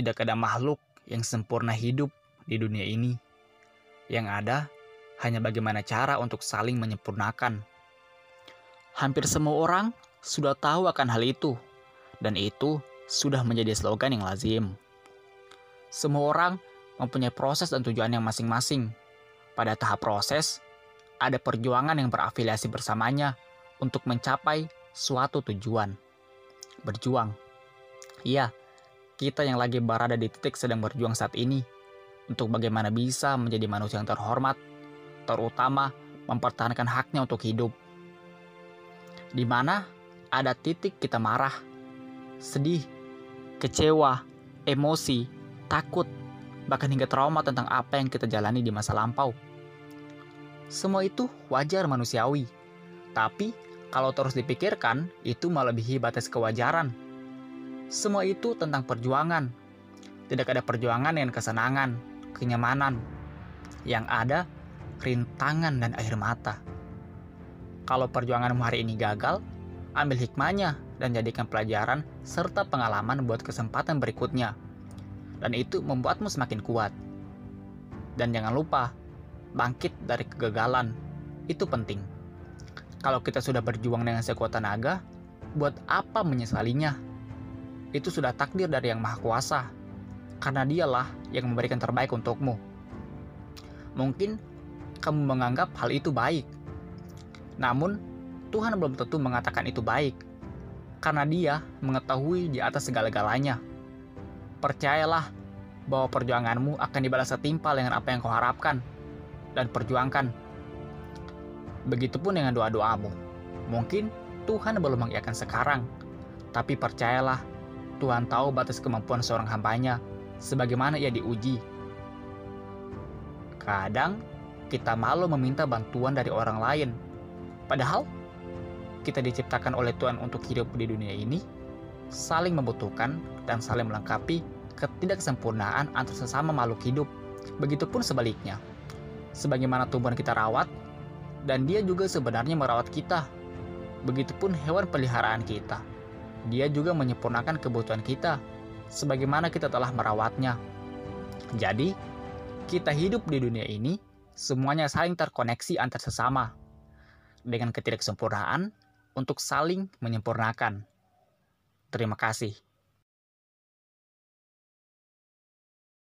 tidak ada makhluk yang sempurna hidup di dunia ini. Yang ada hanya bagaimana cara untuk saling menyempurnakan. Hampir semua orang sudah tahu akan hal itu, dan itu sudah menjadi slogan yang lazim. Semua orang mempunyai proses dan tujuan yang masing-masing. Pada tahap proses, ada perjuangan yang berafiliasi bersamanya untuk mencapai suatu tujuan. Berjuang. Iya, kita yang lagi berada di titik sedang berjuang saat ini untuk bagaimana bisa menjadi manusia yang terhormat, terutama mempertahankan haknya untuk hidup. Di mana ada titik kita marah, sedih, kecewa, emosi, takut, bahkan hingga trauma tentang apa yang kita jalani di masa lampau. Semua itu wajar manusiawi, tapi kalau terus dipikirkan, itu melebihi batas kewajaran semua itu tentang perjuangan. Tidak ada perjuangan dengan kesenangan, kenyamanan. Yang ada rintangan dan air mata. Kalau perjuanganmu hari ini gagal, ambil hikmahnya dan jadikan pelajaran serta pengalaman buat kesempatan berikutnya. Dan itu membuatmu semakin kuat. Dan jangan lupa, bangkit dari kegagalan. Itu penting. Kalau kita sudah berjuang dengan sekuat tenaga, buat apa menyesalinya? Itu sudah takdir dari Yang Maha Kuasa, karena Dialah yang memberikan terbaik untukmu. Mungkin kamu menganggap hal itu baik, namun Tuhan belum tentu mengatakan itu baik, karena Dia mengetahui di atas segala-galanya. Percayalah bahwa perjuanganmu akan dibalas setimpal dengan apa yang kau harapkan, dan perjuangkan. Begitupun dengan doa-doamu. Mungkin Tuhan belum mengiakan sekarang, tapi percayalah Tuhan tahu batas kemampuan seorang hambanya, sebagaimana ia diuji. Kadang kita malu meminta bantuan dari orang lain, padahal kita diciptakan oleh Tuhan untuk hidup di dunia ini, saling membutuhkan dan saling melengkapi ketidaksempurnaan antar sesama makhluk hidup. Begitupun sebaliknya, sebagaimana tumbuhan kita rawat, dan dia juga sebenarnya merawat kita. Begitupun hewan peliharaan kita. Dia juga menyempurnakan kebutuhan kita, sebagaimana kita telah merawatnya. Jadi, kita hidup di dunia ini, semuanya saling terkoneksi antar sesama, dengan ketidaksempurnaan untuk saling menyempurnakan. Terima kasih.